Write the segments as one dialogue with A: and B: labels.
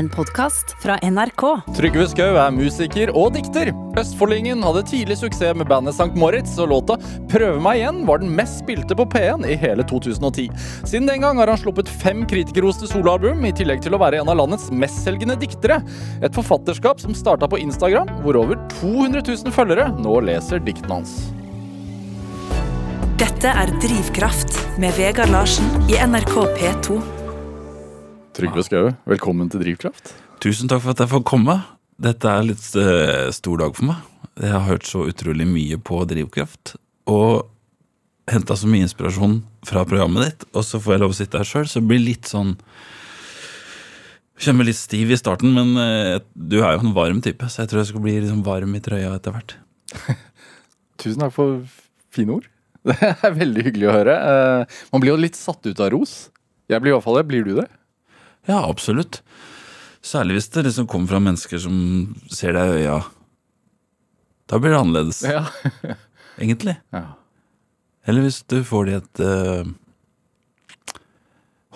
A: En podkast fra NRK.
B: Trygve Skau er musiker og dikter. Østfoldingen hadde tidlig suksess med bandet St. Moritz, og låta 'Prøve meg igjen' var den mest spilte på P1 i hele 2010. Siden den gang har han sluppet fem kritikerroste soloalbum, i tillegg til å være en av landets mestselgende diktere. Et forfatterskap som starta på Instagram, hvor over 200 000 følgere nå leser diktene hans.
C: Dette er Drivkraft med Vegard Larsen i NRK P2.
B: Trygve Skaue, velkommen til Drivkraft.
D: Tusen takk for at jeg får komme. Dette er litt eh, stor dag for meg. Jeg har hørt så utrolig mye på Drivkraft. Og henta så mye inspirasjon fra programmet ditt, og så får jeg lov å sitte her sjøl, så det blir litt sånn Kjenner meg litt stiv i starten, men eh, du er jo en varm type, så jeg tror jeg skal bli liksom varm i trøya etter hvert.
B: Tusen takk for fine ord. Det er veldig hyggelig å høre. Eh, Man blir jo litt satt ut av ros. Jeg blir i hvert fall det. Blir du det?
D: Ja, absolutt. Særlig hvis det liksom kommer fra mennesker som ser deg i øya. Da blir det annerledes,
B: Ja.
D: egentlig.
B: ja.
D: Eller hvis du får det i et uh,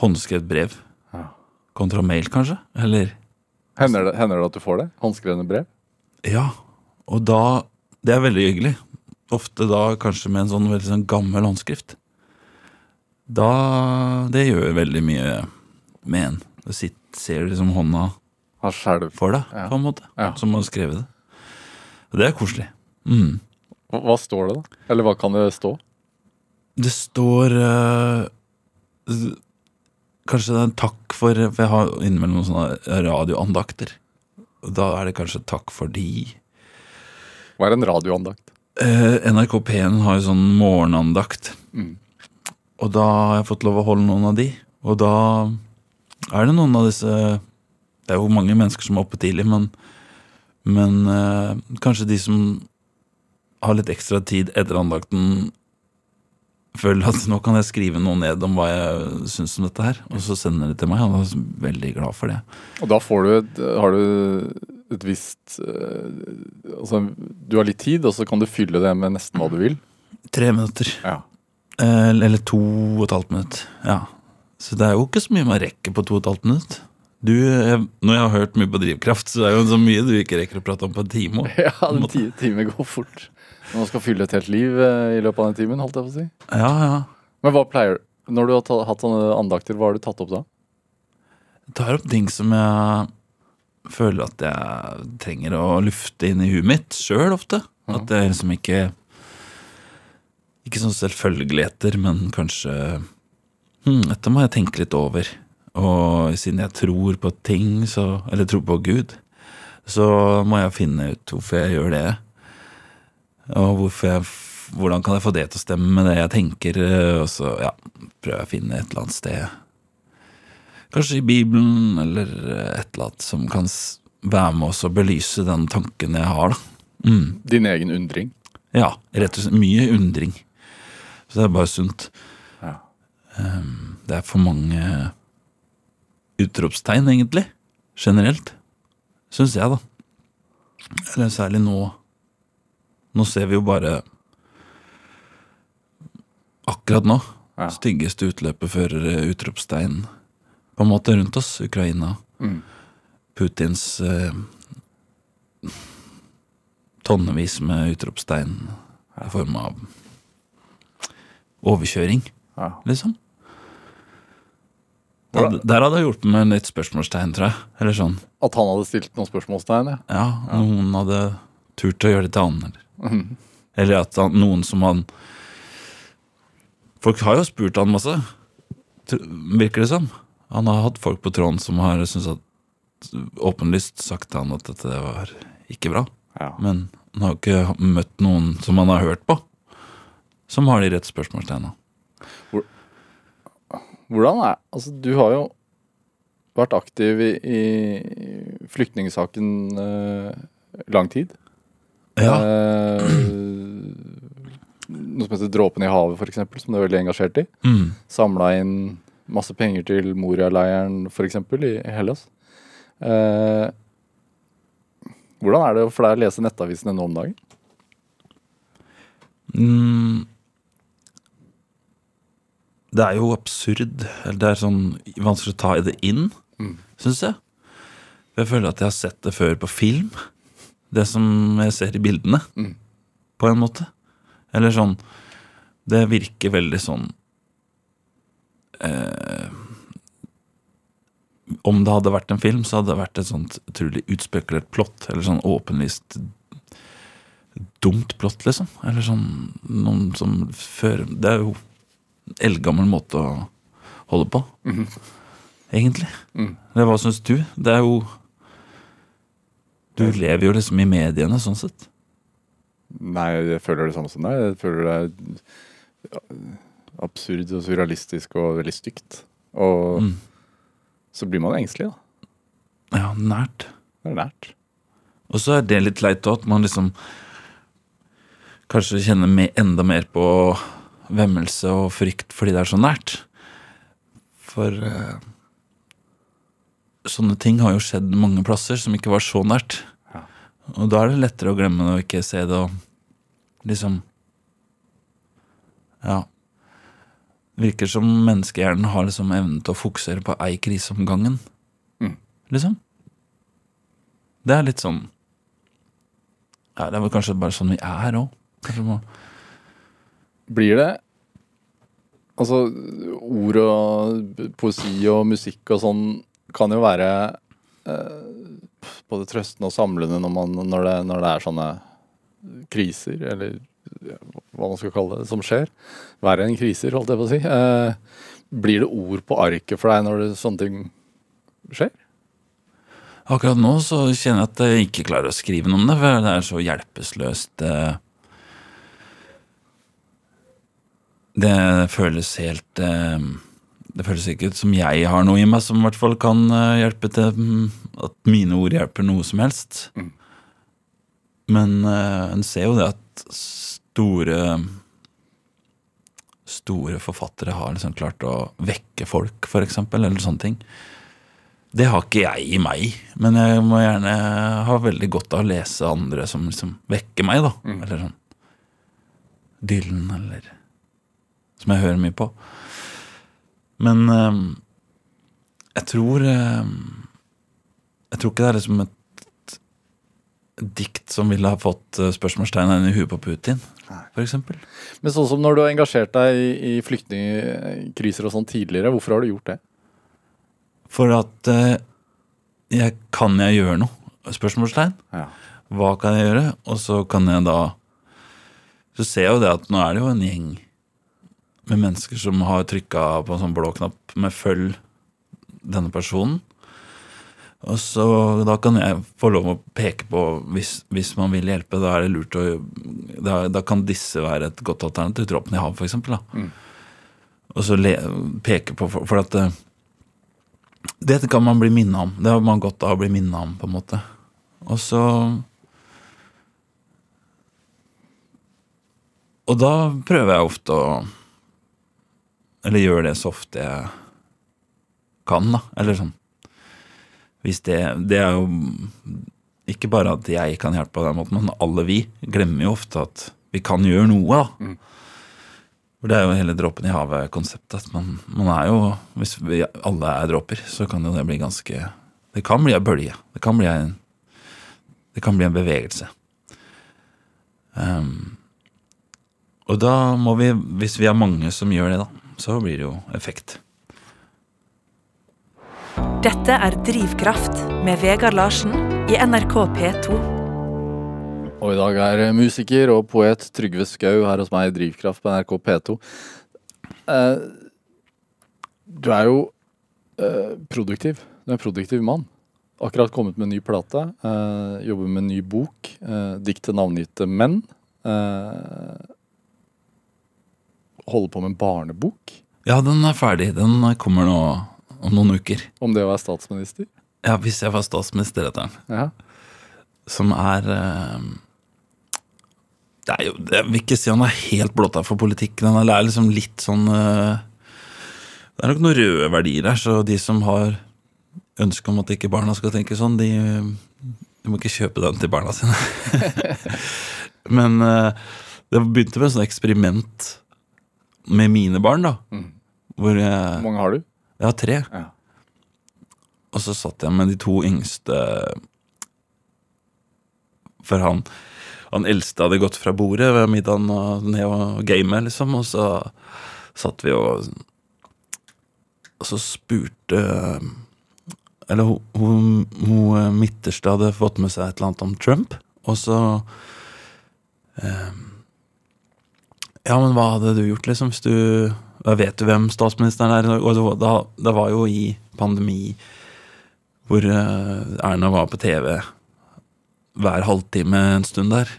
D: håndskrevet brev.
B: Ja.
D: Kontra mail, kanskje? Eller
B: Hender, det, hender det at du får det? Håndskrevne brev?
D: Ja. Og da Det er veldig hyggelig. Ofte da kanskje med en sånn veldig sånn gammel håndskrift. Da Det gjør veldig mye med en. Du sitter, ser liksom hånda for deg,
B: Ja.
D: på en måte.
B: Ja.
D: Som har skrevet det. Og det er koselig. Mm.
B: Hva, står det, da? Eller hva kan det stå?
D: Det står uh, Kanskje det er en takk for For jeg har innimellom sånne radioandakter. Da er det kanskje takk for de.
B: Hva er en radioandakt?
D: Uh, NRK P1 har jo sånn morgenandakt.
B: Mm.
D: Og da har jeg fått lov å holde noen av de. Og da er det noen av disse Det er jo mange mennesker som er oppe tidlig, men, men eh, kanskje de som har litt ekstra tid etter andakten, føler at nå kan jeg skrive noe ned om hva jeg syns om dette her. Og så sender de til meg, og da er jeg veldig glad for det.
B: Og da får du et, har du et visst eh, Altså, du har litt tid, og så kan du fylle det med nesten hva du vil.
D: Tre minutter.
B: Ja.
D: Eh, Eller to og et halvt minutt. Ja. Så det er jo ikke så mye man rekker på to og et halvt minutt. Du, jeg, når jeg har hørt mye på Drivkraft, så er det jo så mye du ikke rekker å prate om på en time. også.
B: Ja, en ti time går fort. Når man skal fylle et helt liv eh, i løpet av den timen, holdt jeg på å si.
D: Ja, ja.
B: Men hva pleier Når du har tatt, hatt sånne andakter, hva har du tatt opp da?
D: Jeg tar opp ting som jeg føler at jeg trenger å lufte inn i huet mitt sjøl ofte. At det er liksom ikke Ikke sånn selvfølgeligheter, men kanskje hm, Dette må jeg tenke litt over. Og siden jeg tror på ting, så, eller tror på Gud, så må jeg finne ut hvorfor jeg gjør det. Og hvorfor jeg, hvordan kan jeg få det til å stemme med det jeg tenker? Og så ja, prøver jeg å finne et eller annet sted Kanskje i Bibelen, eller et eller annet som kan være med oss og belyse den tanken jeg har, da. Mm.
B: Din egen undring?
D: Ja, rett og slett mye undring. Så det er bare sunt.
B: Ja.
D: Um, det er for mange utropstegn, egentlig. Generelt. Syns jeg, da. Eller særlig nå. Nå ser vi jo bare Akkurat nå.
B: Ja.
D: Styggeste utløpet før eh, utropstegn på en måte rundt oss. Ukraina.
B: Mm.
D: Putins eh, tonnevis med utropstegn i form av overkjøring,
B: Ja.
D: liksom. Da, der hadde jeg hjulpet med litt spørsmålstegn, tror jeg. Eller sånn.
B: At han hadde stilt noen spørsmålstegn? Ja.
D: Ja, noen hadde turt å gjøre det til han. Eller,
B: Mhm.
D: eller at han, noen som han Folk har jo spurt han masse, virker det som. Han har hatt folk på tråden som har syntes at åpenlyst sagt til han at dette var ikke bra.
B: Ja.
D: Men han har jo ikke møtt noen som han har hørt på, som har de rette spørsmålstegna.
B: Hvordan er Altså, du har jo vært aktiv i, i flyktningsaken eh, lang tid.
D: Ja.
B: Eh, noe som heter Dråpen i havet, eksempel, som du er veldig engasjert i.
D: Mm.
B: Samla inn masse penger til Moria-leiren, eksempel, i Hellas. Eh, hvordan er det for deg å lese nettavisene nå om dagen?
D: Mm. Det er jo absurd. Eller det er sånn vanskelig å ta det inn,
B: Mm.
D: syns jeg. Jeg føler at jeg har sett det før på film. Det som jeg ser i bildene.
B: Mm.
D: På en måte. Eller sånn Det virker veldig sånn eh, Om det hadde vært en film, så hadde det vært et sånt utrolig utspekulert plott. Eller sånn åpenlyst dumt plott, liksom. Eller sånn noen som fører Det er jo eldgammel måte å holde på. Egentlig.
B: Mm.
D: Hva syns du? Det er jo Du lever jo liksom i mediene, sånn sett.
B: Nei, jeg føler det samme som deg. Jeg føler det er absurd og surrealistisk og veldig stygt. Og
D: Mm.
B: så blir man engstelig, da.
D: Ja, nært.
B: Det er nært.
D: Og så er det litt leit òg, at man liksom kanskje kjenner enda mer på vemmelse og frykt fordi det er så nært. For uh, sånne ting har jo skjedd mange plasser som ikke var så nært.
B: Ja.
D: Og da er det lettere å glemme det og ikke se det og liksom Ja. Virker som menneskehjernen har liksom evnen til å fokusere på ei krise om gangen.
B: Mm.
D: Liksom. Det er litt sånn ja, Det er vel kanskje bare sånn vi er òg.
B: Blir det Altså, ord og poesi og musikk og sånn kan jo være eh, både trøstende og samlende når, man, når, det, når det er sånne kriser, eller hva man skal kalle det, som skjer. Verre enn kriser, holdt jeg på å si. Eh, blir det ord på arket for deg når det, sånne ting skjer?
D: Akkurat nå så kjenner jeg at jeg ikke klarer å skrive noe om det, for det er så hjelpeløst. eh. Det føles helt eh, Det føles ikke ut som jeg har noe i meg som i hvert fall kan eh, hjelpe til mm, at mine ord hjelper noe som helst.
B: Mm.
D: Men eh, en ser jo det at store Store forfattere har liksom klart å vekke folk, eksempel, eller sånne ting. Det har ikke jeg i meg, men jeg må gjerne ha veldig godt av å lese andre som liksom vekker meg, da.
B: Mm.
D: Eller sånn Dylan, eller Som jeg hører mye på. Men eh, jeg tror eh, Jeg tror ikke det er liksom et, et dikt som ville ha fått eh, spørsmålstegn i huet på Putin, eksempel.
B: Men sånn som når du har engasjert deg i, i flyktningkriser og sånn tidligere, hvorfor har du gjort det?
D: For at eh, jeg, Kan jeg gjøre noe? Spørsmålstegn.
B: Ja.
D: Hva kan jeg gjøre? Og så kan jeg da Så ser jeg jo det at nå er det jo en gjeng med mennesker som har trykka på en sånn blå knapp med 'følg denne personen'. Og så Da kan jeg få lov å peke på, hvis, hvis man vil hjelpe, da er det lurt å Da, da kan disse være et godt alternativ. Dråpen i havet, eksempel.
B: Mm.
D: Og så le, peke på For, for at dette kan man bli minnet om. Det har man godt av å bli minnet om, på en måte. Og så Og da prøver jeg ofte å Eller gjør det så ofte jeg kan, da. Eller sånn. Hvis det Det er jo ikke bare at jeg kan hjelpe på den måten, men alle vi glemmer jo ofte at vi kan gjøre noe, da.
B: Mm.
D: For det er jo hele dråpen i havet-konseptet. At man, man er jo Hvis vi alle er dråper, så kan jo det bli ganske Det kan bli en bølge. Det kan bli en, det kan bli en bevegelse. Um, og da må vi, hvis vi er mange som gjør det, da, så blir det jo effekt.
C: Dette er Drivkraft med Vegard Larsen i NRK P2.
B: Og i dag er musiker og poet Trygve Skau her hos meg i Drivkraft på NRK P2. Eh, du er jo eh, produktiv. Du er en produktiv mann. Akkurat kommet med en ny plate. Eh, jobber med en ny bok. Dikt til navngitte menn. Holder på med en barnebok
D: Ja, den er ferdig. Den kommer nå om noen uker.
B: om det å være statsminister.
D: Ja, hvis jeg var statsminister, heter den.
B: Ja.
D: Som er eh, Det er jo Jeg vil ikke si han er helt blotta for politikken. Han er liksom litt sånn eh, Det er nok noen røde verdier der, så de som har ønske om at ikke barna skal tenke sånn, de, de må ikke kjøpe den til barna sine. Men eh, det begynte med et sånt eksperiment med mine barn, da.
B: Mm.
D: Hvor
B: Hvor mange har du?
D: Jeg har tre.
B: Ja.
D: Og så satt jeg med de to yngste For han, han eldste hadde gått fra bordet ved middagen og ned og game, liksom. Og så satt vi og Og så spurte Eller hun, hun, hun midterste hadde fått med seg et eller annet om Trump. Og så eh, Ja, men hva hadde du gjort, liksom, hvis du Vet du hvem statsministeren er? Og da, det var jo i pandemi hvor eh, Erna var på TV hver halvtime en stund der.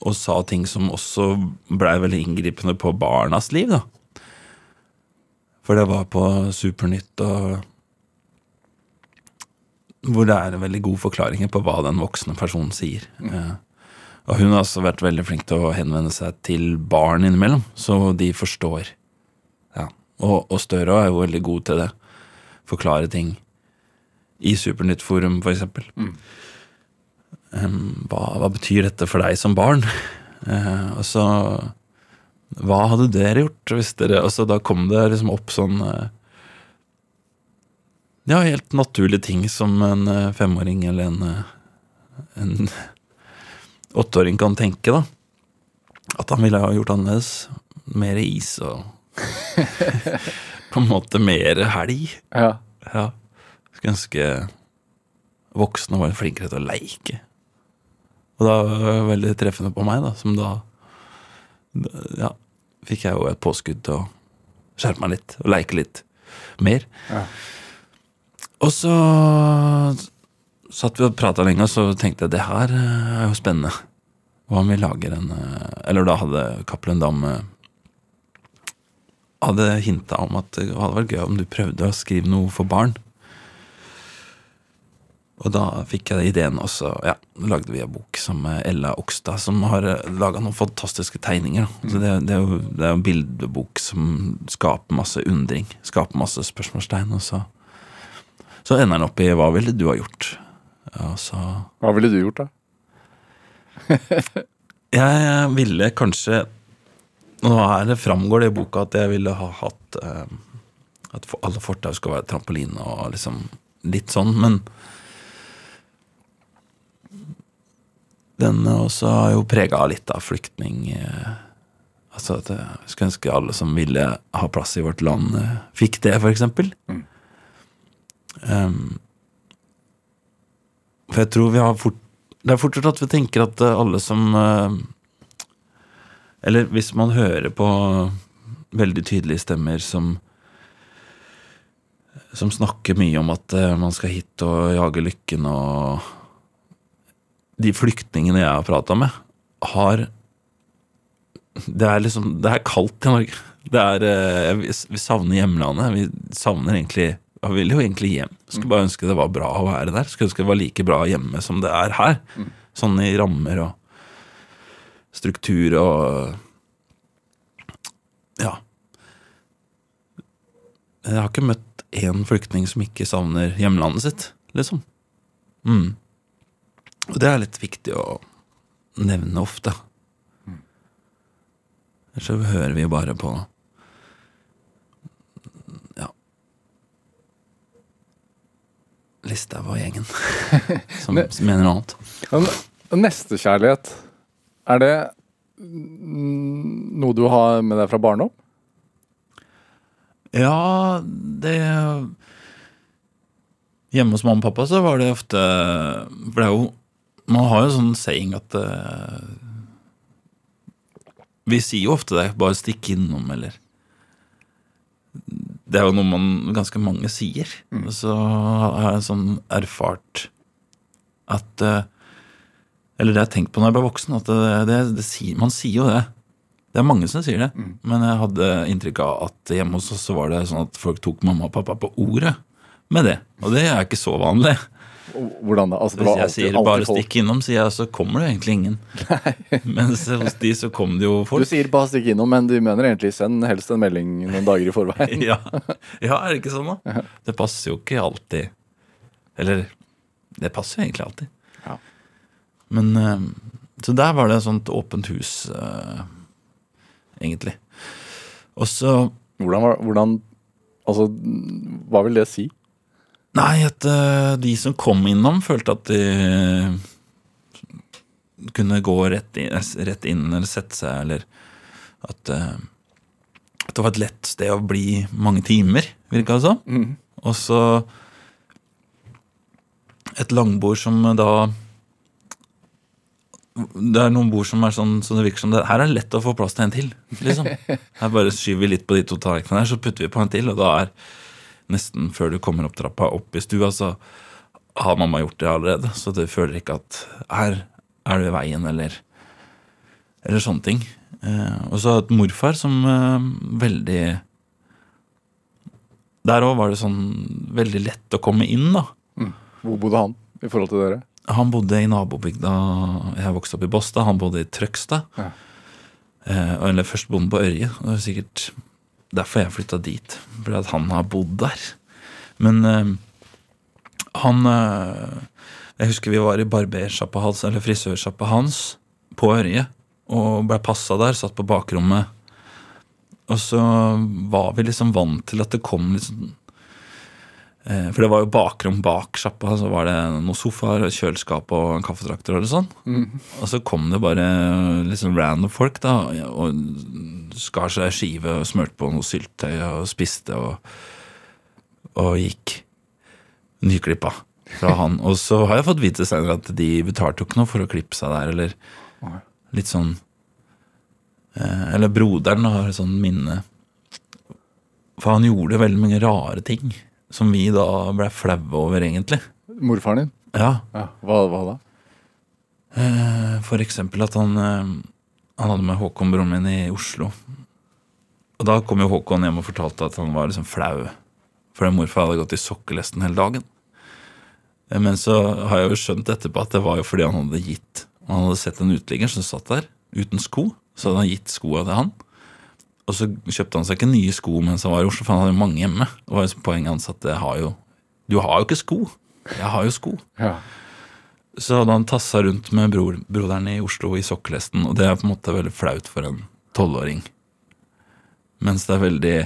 D: Og sa ting som også blei veldig inngripende på barnas liv, da. For det var på Supernytt og Hvor det er veldig gode forklaringer på hva den voksne personen sier. Eh, og hun har også vært veldig flink til å henvende seg til barn innimellom, så de forstår. Ja. Og, og Støre er jo veldig god til det. Forklare ting i Supernytt-forum, for eksempel. um, hva, hva betyr dette for deg som barn? Uh, og så Hva hadde dere gjort hvis dere Og så da kom det liksom opp sånn uh, Ja, helt naturlige ting som en uh, femåring eller en, en åtteåring kan tenke, da. At han ville ha gjort annerledes. Mer is og På en måte mer helg.
B: Ja.
D: Ja. Skulle ønske voksne var flinkere til å leike. Og da var det veldig treffende på meg, da, som da Ja, fikk jeg jo et påskudd til å skjerpe meg litt og leike litt mer.
B: Ja.
D: Og så satt vi og prata lenge, og så tenkte jeg det her eh, er jo spennende. Hva om vi lager en eh, Eller da hadde Cappelen Dam eh, hadde hinta om at det hadde vært gøy om du prøvde å skrive noe for barn. Og da fikk jeg ideen, og så ja, lagde vi en bok som Ella Okstad, som har laga noen fantastiske tegninger. Så det, det, er jo, det er en bildebok som skaper masse undring, skaper masse spørsmålstegn. Og så, så ender den opp i 'hva ville du ha gjort'? Ja, så
B: Hva ville du gjort, da?
D: Jeg ville kanskje Nå er det framgår det i boka at jeg ville ha hatt eh, At alle fortau skal være trampoline og liksom litt sånn, men Den også er jo prega litt av flyktning... Eh, altså at jeg skulle ønske alle som ville ha plass i vårt land, eh, fikk det, for eksempel. Um, for jeg tror vi har fort Det er fortsatt at vi tenker at eh, alle som eh, Eller hvis man hører på veldig tydelige stemmer som Som snakker mye om at eh, man skal hit og jage lykken og De flyktningene jeg har prata med, har Det er liksom Det er kaldt i Norge. Det er vi savner hjemlandet. Vi savner egentlig jeg vil jo egentlig hjem. Skulle bare ønske det var bra å være der. Skulle ønske det var like bra hjemme som det er her. Sånn i rammer og struktur og Ja. Jeg har ikke møtt én flyktning som ikke savner hjemlandet sitt, liksom. Mm. Og det er litt viktig å nevne ofte. Ellers så hører vi bare på Listhaug og gjengen som
B: Men-
D: mener noe annet.
B: Nestekjærlighet, er det noe du har med deg fra barndom?
D: Ja, det Hjemme hos mamma og pappa så var det ofte For det er jo Man har jo sånn saying at uh, Vi sier jo ofte det, bare stikk innom, eller Det er jo noe man ganske mange sier. Mm. så har jeg sånn erfart at eh, Eller det har jeg tenkt på når jeg ble voksen, at det, det, det sier, man sier jo det. Det er mange som sier det, men jeg hadde inntrykk av at hjemme hos oss så var det sånn at folk tok mamma og pappa på ordet med det. Og det er ikke så vanlig.
B: Hvordan da? Altså,
D: Hvis jeg
B: alltid-
D: sier bare
B: folk-
D: stikk innom, sier jeg, så kommer det egentlig ingen. Mens hos de så kom det jo folk.
B: Du sier bare stikk innom, men du mener egentlig send helst en melding noen dager i forveien.
D: Ja. ja, er det ikke sånn, da? Det passer jo ikke alltid. Eller det passer jo egentlig alltid.
B: Ja.
D: Men eh, Så der var det et sånt åpent hus, eh, egentlig. Og så
B: Hvordan, hvordan Altså, hva vil det si?
D: Nei, at eh, de som kom innom, følte at de kunne gå rett inn, rett inn eller sette seg, eller at, eh, at det var et lett sted å bli mange timer, virka det som. Og så et langbord som da Det er noen bord som er sånn så det virker som det Her er det lett å få plass til en til. liksom. Her bare skyver vi litt på de to tallerkenene så putter vi på en til, og da er nesten før du kommer opp trappa opp i stua, så har mamma gjort det allerede. Så du føler ikke at her er du i veien, eller, eller sånne ting. Eh, og så et morfar som eh, veldig Der òg var det sånn veldig lett å komme inn, da.
B: Hvor bodde han i forhold til dere?
D: Han bodde i nabobygda Jeg vokste opp i Båstad. Han bodde i Trøgstad.
B: Ja.
D: Eh, eller først bodde på Ørje. Det var sikkert derfor jeg flytta dit. Fordi at han har bodd der. Men eh, han eh, Jeg husker vi var i barbersjappa hans, eller frisørsjappa hans, på Ørje. Og ble passa der. Satt på bakrommet. Og så var vi liksom vant til at det kom litt Eh, For det var jo bakrom bak sjappa. Så var det noen sofaer, kjøleskap og en kaffetrakter og sånn. Og så kom det bare liksom random folk da, og skar seg skive og smurte på noe syltetøy og spiste og, og gikk nyklippa fra han. Og så har jeg fått vite senere at de betalte jo ikke noe for å klippe seg der, eller litt sånn eh, Eller broderen har et sånt minne. For han gjorde veldig mange rare ting som vi da ble flaue over, egentlig.
B: Morfaren din?
D: Ja,
B: Ja. Hva, hva da?
D: Eh, For eksempel at han, eh, han hadde med Håkon, broren min, i Oslo. Og da kom jo Håkon hjem og fortalte at han var liksom flau. Fordi morfar hadde gått i sokkelesten hele dagen. Eh, Men så har jeg jo skjønt etterpå at det var jo fordi han hadde gitt Han hadde sett en uteligger som satt der uten sko. Så hadde han gitt skoa til han. Og så kjøpte han seg ikke nye sko mens han var i Oslo, for han hadde jo mange hjemme. Det var jo poenget hans at har jo Du har jo ikke sko. Jeg har jo sko.
B: Ja.
D: Så hadde han tassa rundt med bror, broderen i Oslo i sokkelesten, og det er på en måte veldig flaut for en tolvåring. Mens det er veldig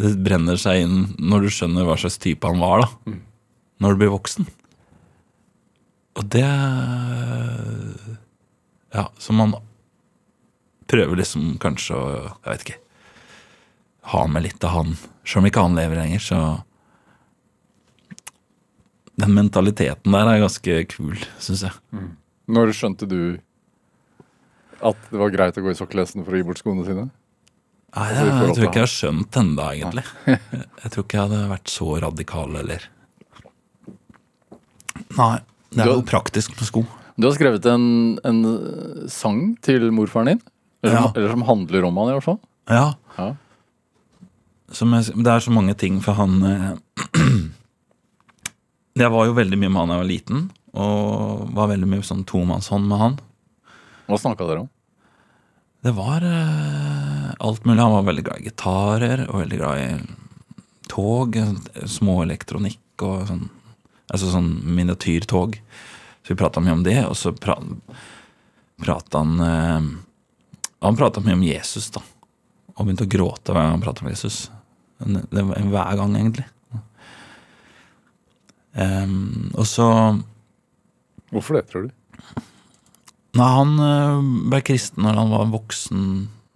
D: Det brenner seg inn når du skjønner hva slags type han var, da. Når du blir voksen. Og det Ja, så man prøver liksom kanskje å Jeg vet ikke Ha med litt av han. Selv om ikke han lever lenger, så Den mentaliteten der er ganske kul, syns jeg.
B: Når skjønte du at det var greit å gå i sokkelesten for å gi bort skoene sine?
D: Nei,
B: Altså,
D: jeg, jeg tror ikke jeg har skjønt ennå, egentlig. Jeg tror ikke jeg hadde vært så radikal, eller Nei. Det er jo praktisk med sko.
B: Du har skrevet en, en sang til morfaren din? Eller, som,
D: Ja.
B: eller som handler om han, i hvert fall?
D: Ja.
B: Ja.
D: Som jeg, det er så mange ting, for han eh, Jeg var jo veldig mye med han da jeg var liten, og var veldig mye sånn tomannshånd med han.
B: Hva snakka dere om?
D: Det var eh, alt mulig. Han var veldig glad i gitarer og veldig glad i tog. Små elektronikk og sånn. Altså sånn miniatyrtog. Så vi prata mye om det, og så pra, prata han eh, Han prata mye om Jesus, da. Og begynte å gråte hver gang han prata om Jesus. Det var hver gang, egentlig. Um, og så
B: Hvorfor det, tror du?
D: Nei, han øh, ble kristen når han var voksen,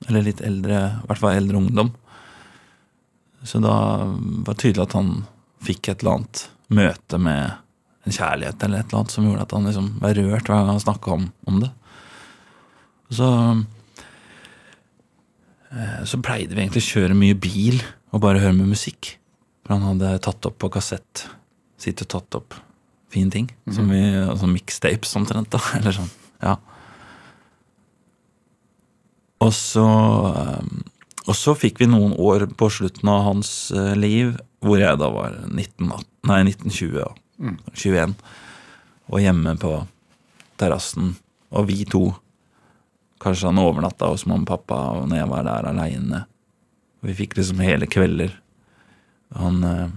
D: eller litt eldre, i hvert fall eldre ungdom. Så da var det tydelig at han fikk et eller annet møte med en kjærlighet eller et eller annet som gjorde at han liksom var rørt hver gang han snakka om, om det. Så eh, Så pleide vi egentlig å kjøre mye bil og bare høre med musikk. For han hadde tatt opp på kassett. Sittet og tatt opp fine ting. Som vi, altså mixtapes omtrent, da. Eller sånn. Ja. Og så eh, Og så fikk vi noen år på slutten av hans eh, liv, hvor jeg da var 19, nei, 1920, ja. 21, og hjemme på terrassen. Og vi to Kanskje han overnatta hos mamma og pappa, og når jeg var der aleine. Vi fikk liksom hele kvelder. Han eh,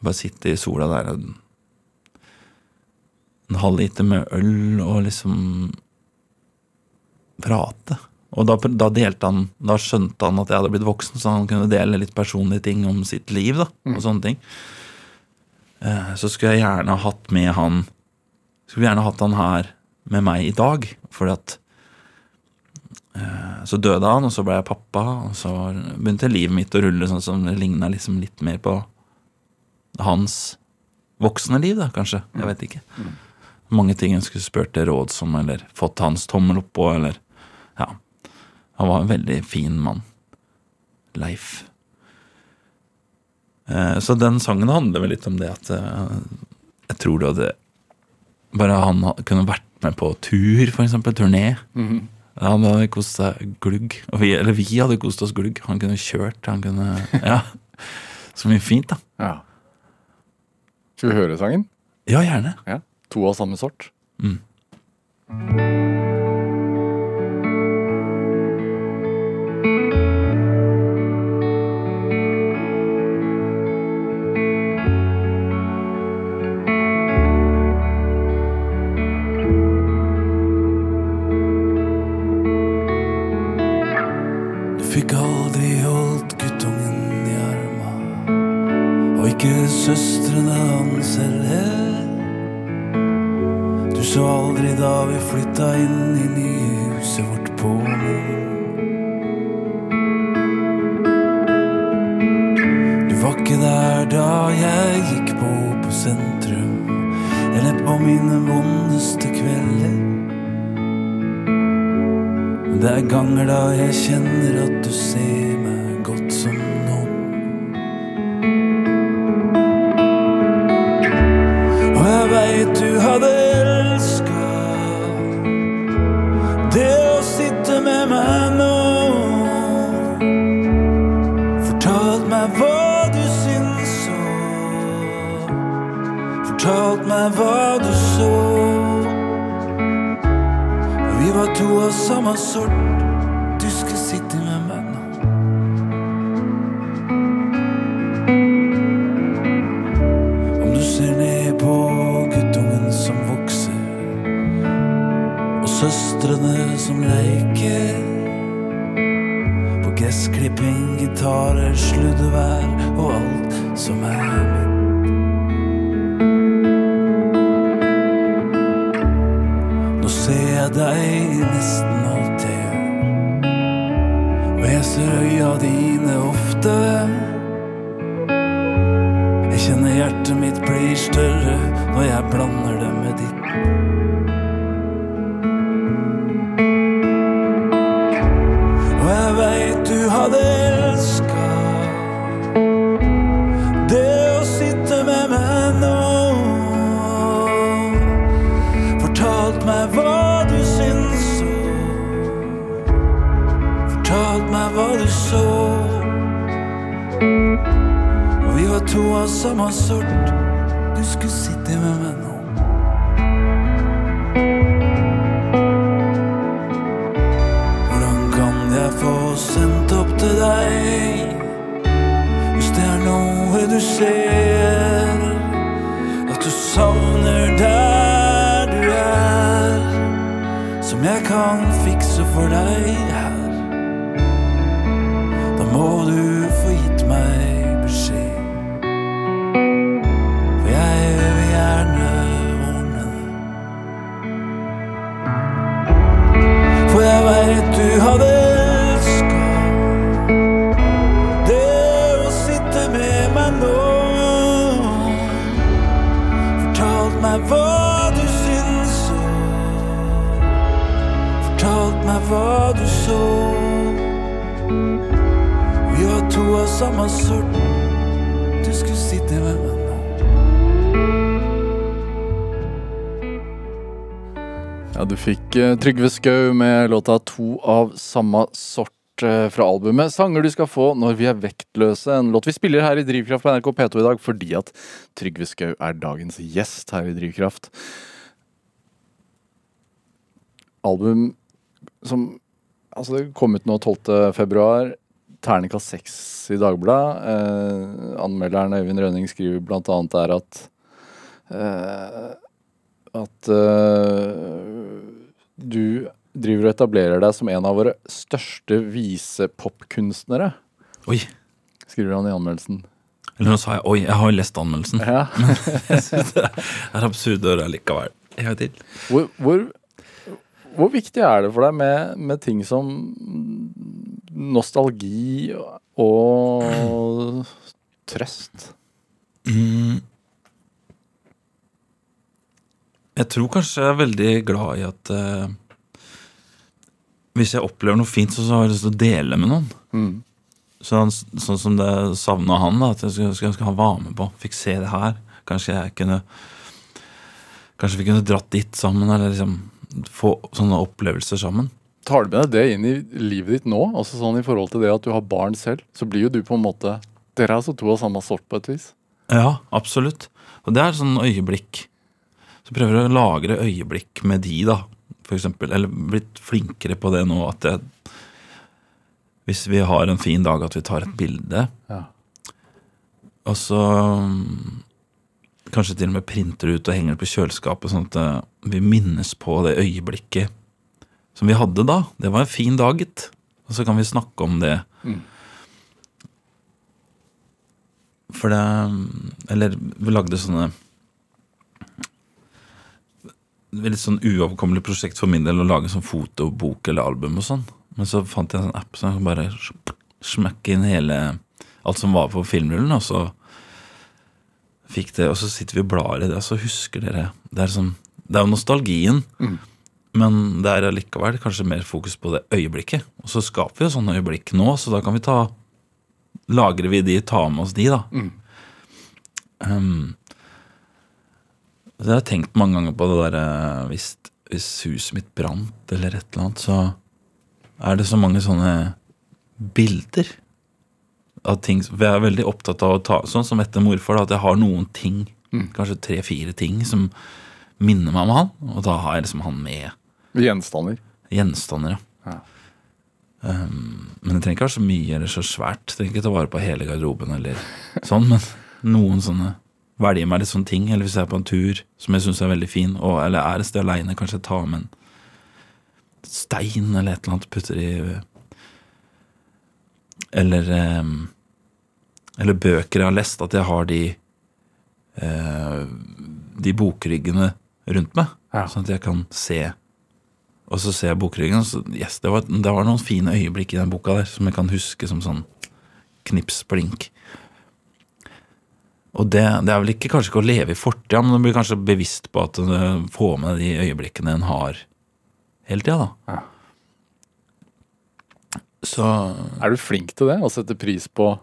D: Bare sitter i sola der og en halv liter med øl og liksom prate.
E: Og da, da delte han Da skjønte han at jeg hadde blitt voksen, så han kunne dele litt personlige ting om sitt liv. da, og sånne ting. Eh, Så skulle jeg gjerne ha hatt med han Skulle gjerne hatt han her med meg i dag. Fordi at eh, Så døde han, og så ble jeg pappa, og så begynte livet mitt å rulle sånn som det ligna liksom litt mer på hans voksne liv, da, kanskje. Jeg vet ikke. Mange ting jeg skulle spurt til råds om, eller fått hans tommel opp på, eller Ja. Han var en veldig fin mann. Leif. Eh, Så den sangen handler vel litt om det at eh, jeg tror det hadde Bare han kunne vært med på tur, eksempel. Turné. Han hadde kost seg glugg. Vi, eller vi hadde kost oss glugg. Han kunne kjørt, han kunne Ja. Så mye fint, da.
B: Ja. Skal vi høre sangen?
E: Ja, gjerne.
B: Ja. To av samme sort.
E: Mm.
D: Så aldri da vi flytta inn i nye huset vårt på. Du var ikke der da jeg gikk på på sentrum, eller på mine vondeste kvelder. Det er ganger da jeg kjenner at du ser var to hva. Og vi var to av samme sort. Du skulle sitte med meg nå. Hvordan kan jeg få sendt opp til deg hvis det er noe du ser? At du savner der du er, som jeg kan fikse for deg hadde elska det å sitte med meg nå. Fortalt meg hva du syns om. Fortalt meg hva du så. Vi var to av samme sort. Du skulle sitte med meg
B: du fikk eh, Trygve Skau med låta 'To av samme sort' eh, fra albumet 'Sanger du skal få når vi er vektløse'. En låt vi spiller her i Drivkraft på NRK P2 i dag fordi at Trygve Skau er dagens gjest her i Drivkraft. Album som Altså, det kom ut nå 12. februar. Terningkast seks i Dagbladet. Eh, anmelderen Øyvind Rønning skriver blant annet der at eh, at eh, driver og etablerer deg som en av våre største visepopkunstnere,
D: Oi.
B: skriver han i anmeldelsen.
D: Eller nå sa jeg oi, jeg har jo lest anmeldelsen.
B: Ja.
D: Jeg synes det er absurd å høre likevel. En gang til.
B: Hvor, hvor, hvor viktig er det for deg med, med ting som nostalgi og trøst?
D: Mm. Jeg tror kanskje jeg er veldig glad i at eh, hvis jeg opplever noe fint, så, så har jeg lyst til å dele med noen.
B: Mm.
D: Sånn, sånn som det savna han, da, at jeg skulle, skulle ønske han var med på. Fikk se det her. Kanskje jeg kunne Kanskje vi kunne dratt dit sammen, eller liksom få sånne opplevelser sammen.
B: Tar du med deg det inn i livet ditt nå? Altså sånn I forhold til det at du har barn selv, så blir jo du på en måte Dere er altså to av samme sort på et vis.
D: Ja, absolutt. Og det er sånn øyeblikk. Så prøver jeg å lagre øyeblikk med de, da, for eksempel. Eller blitt flinkere på det nå at jeg Hvis vi har en fin dag, at vi tar et bilde.
B: Ja.
D: Og så kanskje til og med printer ut og henger det på kjøleskapet, sånn at eh, vi minnes på det øyeblikket som vi hadde da. Det var en fin dag, gitt. Og så kan vi snakke om det.
B: Mm.
D: For det Eller vi lagde sånne Litt sånn uoverkommelig prosjekt for min del å lage sånn fotobok eller album og sånn. Men så fant jeg en sånn app så bare smekke inn hele alt som var på filmrullen, og så fikk det, og så sitter vi og blar i det, og så husker dere Det er, sånn, det er jo nostalgien,
B: Mm.
D: men det er allikevel kanskje mer fokus på det øyeblikket. Og så skaper vi jo sånne øyeblikk nå, så da kan vi ta Lagrer vi de, ta med oss de, da.
B: Mm.
D: Um, jeg har tenkt mange ganger på det derre hvis, hvis huset mitt brant eller et eller annet, så er det så mange sånne bilder av ting For jeg er veldig opptatt av å ta Sånn som etter morfar, da, at jeg har noen ting,
B: Mm.
D: kanskje tre-fire ting, som minner meg om han. Og da har jeg liksom han med
B: Gjenstander.
D: gjenstander, ja.
B: Ja.
D: Um, men det trenger ikke være så mye eller så svært. Det trenger ikke ta vare på hele garderoben eller sånn, men noen sånne Velge meg litt sånne ting. Eller hvis jeg er på en tur som jeg syns er veldig fin, og, eller er et sted aleine, kanskje ta med en stein eller et eller annet, putter i Eller um, Eller bøker jeg har lest, at jeg har de eh, De bokryggene rundt meg,
B: Ja.
D: sånn at jeg kan se og så ser jeg bokryggen, så yes, det var, det var noen fine øyeblikk i den boka der som jeg kan huske som sånn knips blink. Og det, det er vel ikke kanskje ikke å leve i fortida, men du blir kanskje bevisst på at du får med de øyeblikkene en har hele tida, da.
B: Ja.
D: Så
B: Er du flink til det? Å sette pris på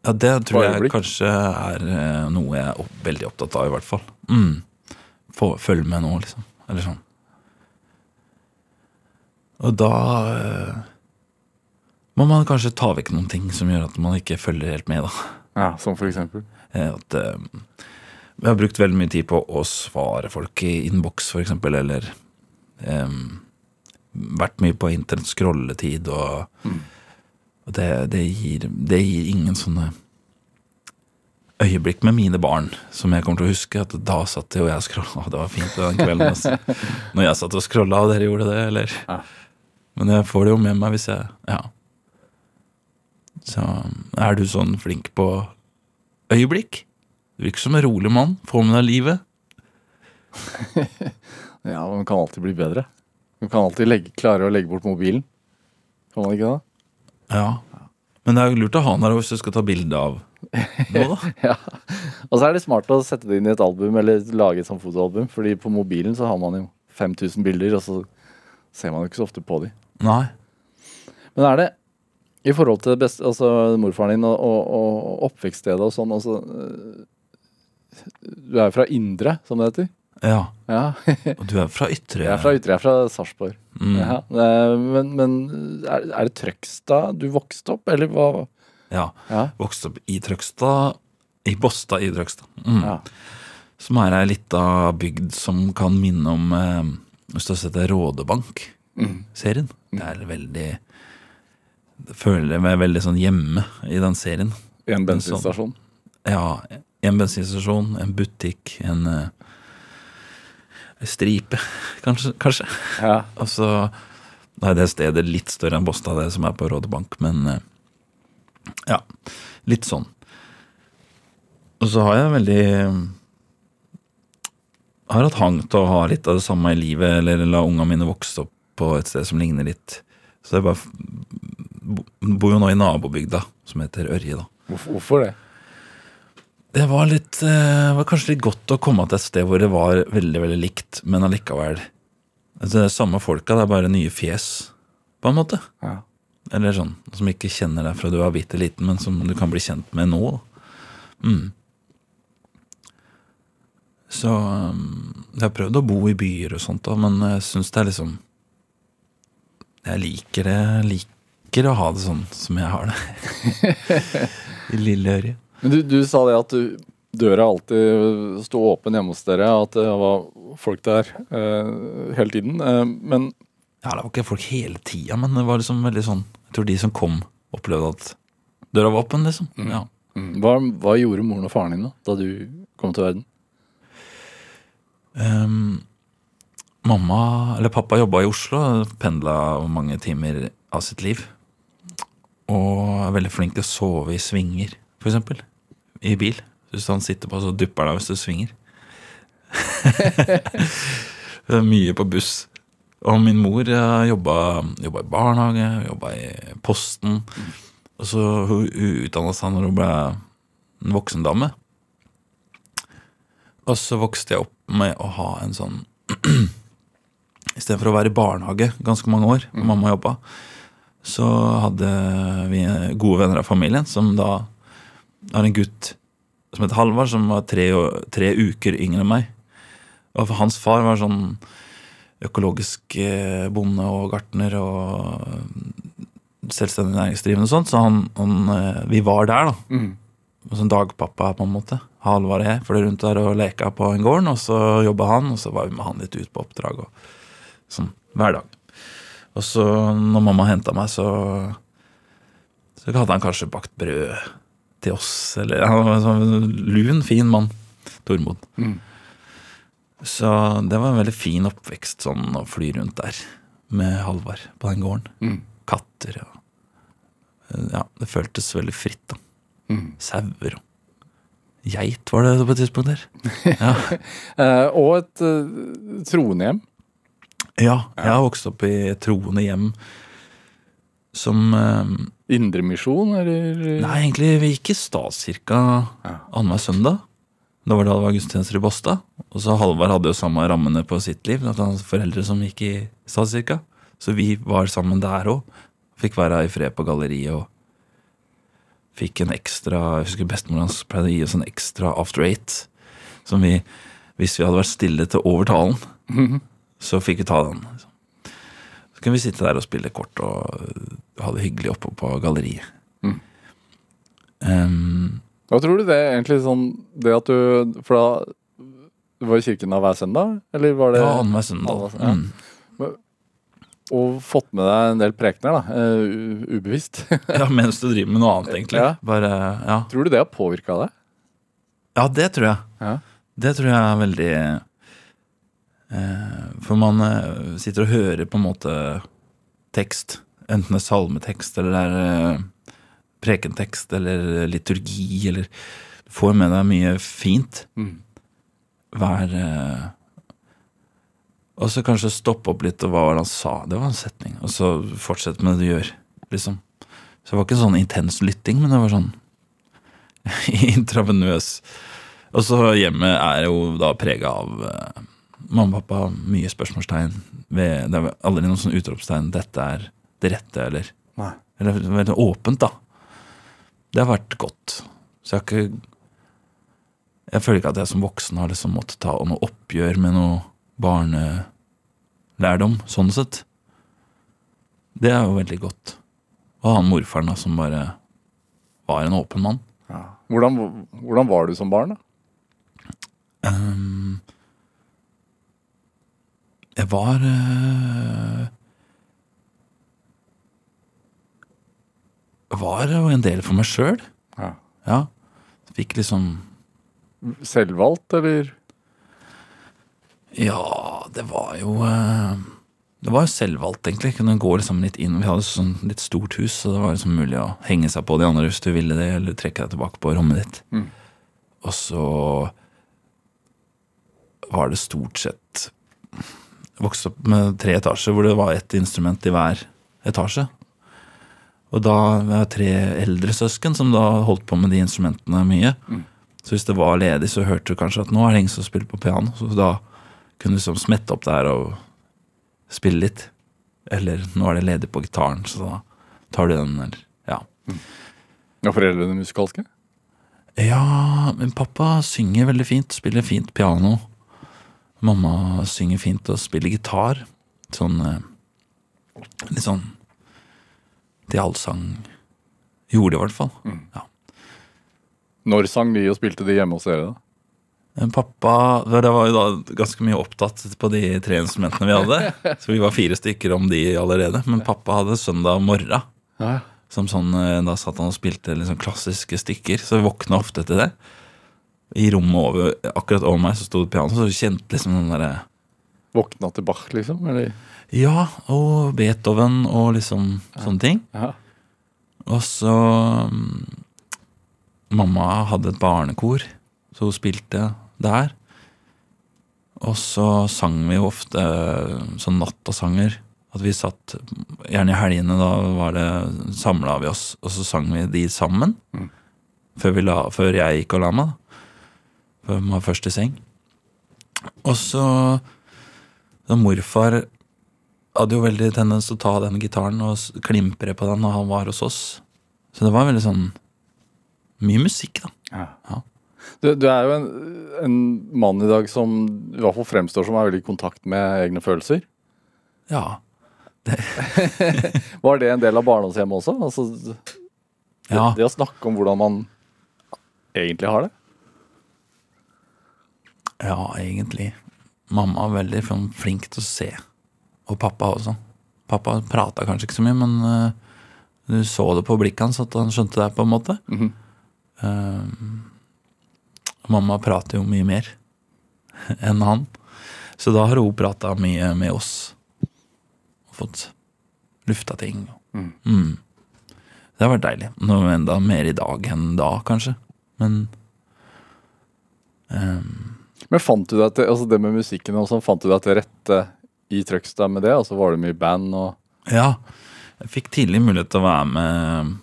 D: ja, det tror jeg kanskje er eh, noe jeg er veldig opptatt av, i hvert fall. Mm. Få, følg med nå, liksom. Eller sånn. Og da øh, må man kanskje ta vekk noen ting som gjør at man ikke følger helt med, da.
B: Ja, Som for eksempel?
D: Eh, At eh, vi har brukt veldig mye tid på å svare folk i innboks, eksempel, eller um, vært mye på internett, scrolletid, og, og det, det, gir, det gir ingen sånne øyeblikk med mine barn som jeg kommer til å huske. At da satt jeg og jeg scrolla, det var fint den kvelden. Altså. Når jeg satt og scrolla, og dere gjorde det, eller
B: Ja.
D: Men jeg får det jo med meg hvis jeg Ja. Så er du sånn flink på øyeblikk? Du virker som en rolig mann. Få med deg livet.
B: Ja, man kan alltid bli bedre. Man kan alltid legge, klare å legge bort mobilen. Kan man ikke det?
D: Ja. Men det er jo lurt å ha den der hvis du skal ta bilde av noe, da.
B: Ja. Og så er det smart å sette det inn i et album, eller lage et sånt fotoalbum. Fordi på mobilen så har man jo 5000 bilder, og så ser man jo ikke så ofte på de.
D: Nei.
B: Men er det i forhold til best, altså morfaren din og, og, og oppvekststedet og sånn altså, Du er jo fra Indre, som det heter?
D: Ja.
B: Ja.
D: Og du er fra Ytre.
B: Jeg er fra Ytre, jeg er fra Sarpsborg.
D: Mm.
B: Ja. Men, men er, det Trøgstad du vokste opp, eller hva?
D: Ja.
B: Ja.
D: Vokste opp i Trøgstad. I Båstad i Trøgstad. Mm.
B: ja.
D: Som er ei lita bygd som kan minne om eh, Hvis du har sett Rådebank-serien. Det er veldig Jeg føler meg veldig sånn hjemme i den serien.
B: I En bensinstasjon.
D: Ja, en bensinstasjon, en butikk, en, uh, stripe, kanskje. kanskje.
B: Ja.
D: Og så Nei, det stedet litt større enn Båstad, det som er på Rådebank, men uh, ja, litt sånn. Og så har jeg veldig Har hatt hang til å ha litt av det samme i livet, eller la unga mine vokse opp på et sted som ligner litt. Så jeg bare bo- bor jo nå i nabobygda, som heter Ørje, da.
B: Hvorfor, det?
D: Det var litt eh, var kanskje litt godt å komme til et sted hvor det var veldig, veldig likt, men allikevel altså, Det er samme folka, det er bare nye fjes, på en måte.
B: Ja.
D: Eller sånn, som ikke kjenner deg fra du er bitte liten, men som du kan bli kjent med nå. Mm. Så um, jeg har prøvd å bo i byer og sånt, da, men jeg syns det er liksom Jeg liker det. Jeg liker å ha det sånn som jeg har det. I lille Ørje.
B: Men du, du sa det at du, døra alltid sto åpen hjemme hos dere, at det var folk der eh, hele tiden. Eh, men
D: Ja, det var ikke folk hele tida, men det var liksom veldig sånn Jeg tror de som kom, opplevde at døra var åpen, liksom. Ja.
B: mm, hva, hva gjorde moren og faren din da, da du kom til verden?
D: Um, mamma, eller pappa jobba i Oslo, pendla mange timer av sitt liv. Og er veldig flink til å sove i svinger, eksempel. I bil. Hvis han sitter på, så dupper han deg hvis du svinger. Det er Mye på buss. Og min mor eh, jobba, jobba i barnehage, jobba i Posten. Og så hun utdanna seg når hun ble en voksen dame. Og så vokste jeg opp med å ha en sånn Istedenfor å være i barnehage ganske mange år, hvor mamma jobba, så hadde vi gode venner av familien som da har en gutt som heter Halvard, som var tre, tre uker yngre enn meg. Og hans far var sånn økologisk eh, bonde og gartner og selvstendig næringsdrivende og sånt, så han, han, eh, vi var der, da.
B: Mm.
D: Som dagpappa, på en måte. Halvard og jeg fløy rundt der og leka på en gård, og så jobba han, og så var vi med han litt ut på oppdrag. og Sånn hver dag. Og så, når mamma henta meg, så Så hadde han kanskje bakt brød til oss, eller Han var en sånn lun, fin mann. Tormod.
B: Mm.
D: Så det var en veldig fin oppvekst, sånn å fly rundt der med Halvard på den gården.
B: Mm.
D: Katter og Ja, det føltes veldig fritt, da.
B: Mm.
D: Sauer og Geit var det på et tidspunkt der. Ja.
B: Eh, og et uh, tronehjem.
D: Ja, jeg har vokst opp i et troende hjem som eh,
B: Indremisjon, eller?
D: Nei, egentlig vi gikk i statskirka
B: Ja.
D: annenhver søndag. Da var det var gudstjenester i Båstad. Og så Halvard hadde jo samme rammene på sitt liv. At han hadde foreldre som gikk i statskirka. Så vi var sammen der òg. Fikk være i fred på galleriet og fikk en ekstra Jeg husker bestemor hans pleide å gi oss en ekstra after eight. Som vi, hvis vi hadde vært stille til over talen, så fikk vi ta den. liksom. Så kunne vi sitte der og spille kort og ha det hyggelig oppe på galleriet.
B: Mm.
D: Um,
B: Hva tror du det er egentlig sånn Det at du For da Du var i kirken hver søndag? Eller var det
D: ja, annenhver søndag.
B: Ja.
D: Mm.
B: Og fått med deg en del prekener, da. Uh, ubevisst.
D: Ja, mens du driver med noe annet, egentlig.
B: Ja.
D: Bare, ja.
B: tror du det har påvirka deg?
D: ja, det tror jeg.
B: Ja.
D: Det tror jeg er veldig For man eh, sitter og hører på en måte tekst. Enten det er salmetekst eller det er eh, prekentekst eller liturgi eller Du får med deg mye fint
B: Mm.
D: hver eh, Og så kanskje stoppe opp litt, og hva var det han sa? Det var en setning. Og så fortsette med det du gjør, liksom. Så det var ikke sånn intens lytting, men det var sånn intravenøs. Og så hjemmet er jo da prega av eh, mamma og pappa, mye spørsmålstegn. Ved, det er aldri noen sånn utropstegn 'dette er det rette', eller
B: Nei.
D: Eller veldig åpent, da. Det har vært godt. Så jeg har ikke Jeg føler ikke at jeg som voksen har liksom måttet ta noe oppgjør med noe barnelærdom, sånn sett. Det er jo veldig godt. Og han morfaren da, som bare var en åpen mann.
B: Ja. Hvordan, hvordan var du som barn, da?
D: Ehm, jeg var eh, Var jo en del for meg sjøl.
B: Ja.
D: Ja. Fikk liksom
B: Selvvalgt, eller?
D: Ja, det var jo eh, Det var jo selvvalgt, egentlig. Kunne gå liksom litt inn. Vi hadde sånn litt stort hus, så det var liksom mulig å henge seg på de andre hvis du ville det, eller trekke deg tilbake på rommet ditt. Og så var det stort sett Vokste opp med tre etasjer hvor det var ett instrument i hver etasje. Og da jeg har tre eldre søsken som da holdt på med de instrumentene mye. Så hvis det var ledig, så hørte du kanskje at nå er det ingen som spiller på piano. Så da kunne du liksom smette opp der og spille litt. Eller nå er det ledig på gitaren, så da tar du den, eller ja.
B: Ja, foreldrene musikalske?
D: Ja, min pappa synger veldig fint, spiller fint piano. Mamma synger fint og spiller gitar. Sånn eh, Litt sånn til allsang. Gjorde det i hvert fall. Ja.
B: Når sang de og spilte de hjemme hos dere, da?
D: Pappa Det var jo da ganske mye opptatt på de tre instrumentene vi hadde. Så vi var fire stykker om de allerede. Men pappa hadde søndag morgen.
B: Ja,
D: Som sånn, eh, Da satt han og spilte liksom klassiske stykker, så vi våkna ofte til det. I rommet over, akkurat over meg så sto det piano, så du kjente liksom den derre
B: Våkna til Bach, liksom? Eller?
D: Ja, og Beethoven og liksom sånne ting.
B: Ja.
D: Og så um, Mamma hadde et barnekor, så hun spilte der. Og så sang vi jo ofte sånn nattasanger. At vi satt Gjerne i helgene, da var det samla vi oss, og så sang vi de sammen. Før, vi la, før jeg gikk og la meg. da. Før man var først i seng. Og så da Morfar hadde jo veldig tendens til å ta den gitaren og klimpre på den når han var hos oss. Så det var veldig sånn Mye musikk, da. Ja.
B: Du, du er jo en, en mann i dag som i hvert fall fremstår som er veldig i kontakt med egne følelser.
D: Ja.
B: Var det en del av barndomshjemmet også? Altså, det,
D: Ja.
B: det å snakke om hvordan man egentlig har det?
D: Ja, egentlig. Mamma var veldig sånn flink til å se. Og pappa også. Pappa prata kanskje ikke så mye, men uh, du så det på blikket hans at han skjønte det, på en måte. Eh, mamma prater jo mye mer enn han. Så da har hun prata mye med oss. Og fått lufta ting. Mm. Det har vært deilig. Noe enda mer i dag enn da, kanskje. Men
B: Men fant du deg til, altså det med musikken og sånn, fant du deg til rette i Trøgstad med det? Altså Var det mye band og
D: Ja, jeg fikk tidlig mulighet til å være med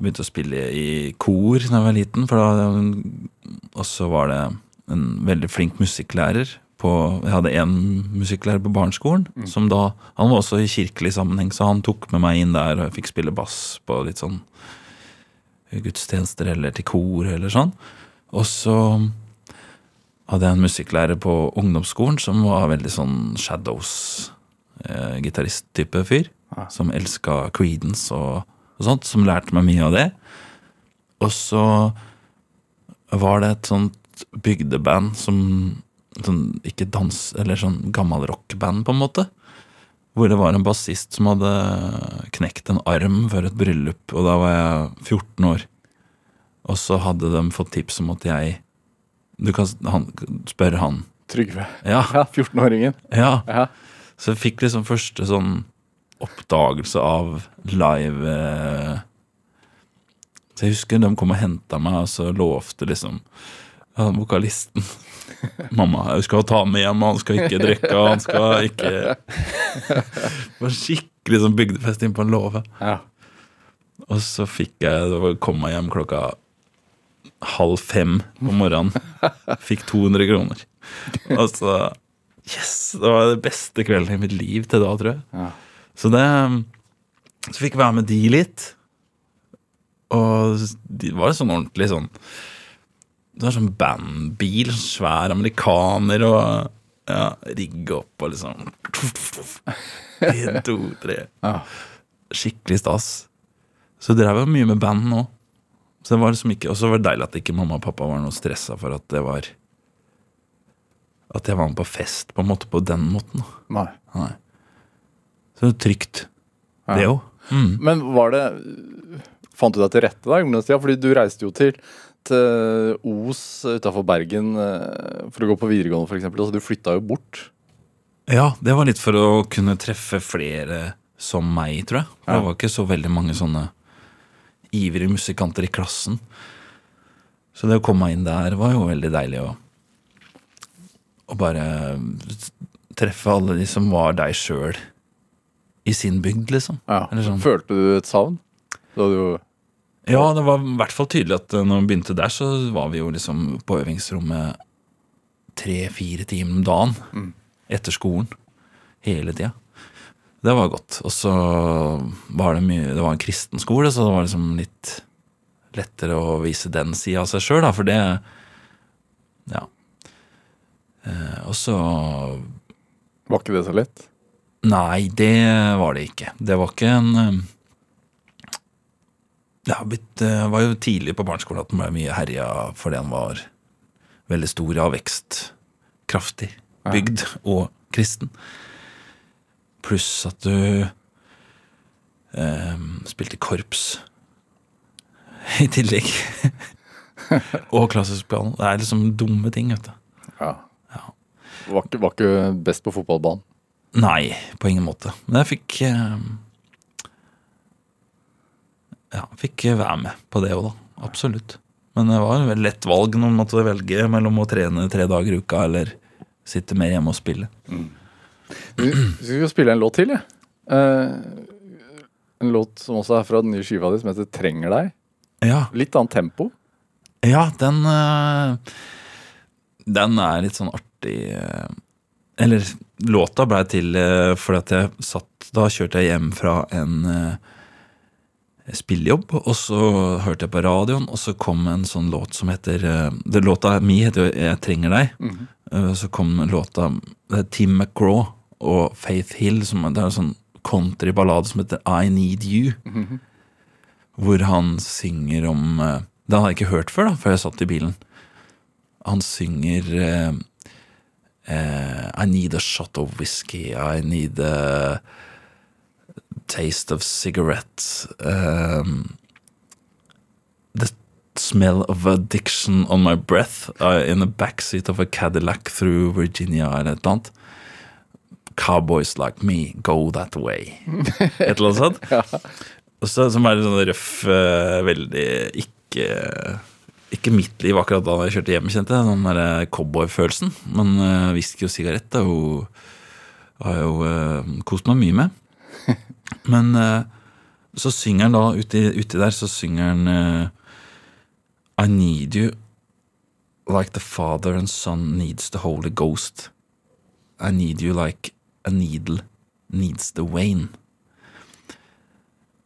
D: Begynte å spille i kor da jeg var liten. For og så var det en veldig flink musikklærer. På, jeg hadde én musikklærer på barneskolen. Som da, Han var også i kirkelig sammenheng, så han tok med meg inn der, og jeg fikk spille bass på litt sånn gudstjenester eller til kor eller sånn. Og så hadde jeg en musikklærer på ungdomsskolen som var veldig sånn Shadows eh, fyr. Som elska Creedence og, og sånt, som lærte meg mye av det. Og så var det et sånt bygdeband som sånn, Ikke dans, eller sånn gammel rockband, på en måte. Hvor det var en bassist som hadde knekt en arm før et bryllup, og da var jeg 14 år. Og så hadde de fått tips om at jeg Du kan han, spørre han.
B: Trygve?
D: Ja,
B: Ja, 14-åringen.
D: ja.
B: Ja.
D: Så jeg fikk liksom første sånn oppdagelse av live eh, Så jeg husker de kom og henta meg, og så lovte liksom ja, vokalisten Mamma, jeg skal ta med hjem, han skal ikke drikke, han skal ikke Det var skikkelig sånn bygdefest inn på en låve.
B: Ja.
D: Og så fikk jeg kom meg hjem klokka halv fem på morgenen. Fikk 200 kroner. Og så Yes! Det var det beste kvelden i mitt liv til da, tror jeg.
B: Ja.
D: Så det Så fikk jeg være med de litt. Og de var sånn ordentlig sånn Det var sånn bandbil, sånn svær amerikaner og ja, rigge opp og liksom En, to, tre. Skikkelig stas. Så drev jeg mye med band nå. Så det var liksom ikke, Og så var det deilig at ikke mamma og pappa var noe stressa for at det var At jeg var med på fest på en måte på den måten.
B: Nei.
D: Nei. Så det er trygt,
B: Ja.
D: det òg. Mm.
B: Men var det Fant du deg til rette da i ungdomstida? Fordi du reiste jo til til Os utafor Bergen eh, for å gå på videregående, f.eks. Altså, du flytta jo bort.
D: Ja, det var litt for å kunne treffe flere som meg, tror jeg. Det var ikke så veldig mange sånne ivrige musikanter i klassen. Så det å komme meg inn der var jo veldig deilig å, å bare treffe alle de som var deg sjøl i sin bygd, liksom.
B: Ja.
D: Eller sånn.
B: Følte du et savn? Da du
D: Ja, det var i hvert fall tydelig at eh, når vi begynte der, så var vi jo liksom på øvingsrommet tre-fire timer om dagen. Etter skolen. Hele tida. Det var godt. Og så var det mye Det var en kristen skole, så det var liksom litt lettere å vise den sida av seg sjøl, da, for det Ja. Eh, og så
B: Var ikke det så lett?
D: Nei, det var det ikke. Det var ikke en eh, Det blitt, var jo tidlig på barneskolen at den ble mye herja fordi den var veldig stor av vekst. Kraftig. Bygd og kristen. Pluss at du eh, spilte korps i tillegg. og klassisk piano. Det er liksom dumme ting, vet du.
B: Ja. Var, ikke, var ikke best på fotballbanen.
D: Nei, på ingen måte. Men jeg fikk eh, Ja, fikk være med på det òg, da. Absolutt. Men det var et lett valg når man måtte velge mellom å trene tre dager i uka eller sitte mer hjemme og spille.
B: Vi vi skal spille en låt til, jeg. Eh, en låt som også er fra den nye skiva di, som heter 'Trenger deg'.
D: Ja,
B: Litt annet tempo.
D: ja den eh, Den er litt sånn artig eh, Eller låta blei til eh, fordi at jeg satt Da kjørte jeg hjem fra en spillejobb, og så hørte jeg på radioen, og så kom en sånn låt som heter det Låta mi heter jo 'Jeg trenger deg'. Eh, Så kom låta Tim McGraw og Faith Hill, som det er en sånn countryballade som heter 'I Need You'. Hvor han synger om eh, Det hadde jeg ikke hørt før, da, før jeg satt i bilen. Han synger eh, eh, I need a shot of whisky. I need a taste of cigarette. Um, the smell of addiction on my breath uh, in the backseat of a Cadillac through Virginia eller et eller annet. Cowboys like me go that way. Et eller annet sånt. Og så, som er litt sånn røff, eh, veldig ikke Ikke mitt liv akkurat da jeg kjørte hjem, kjente jeg. Den der cowboyfølelsen. Men uh, whisky og sigarett er jo, har jo uh, kost meg mye med. Men uh, så synger han da, uti, uti der, så synger han eh, I need you like the father and son needs the Holy Ghost. I need you like a needle needs the wane.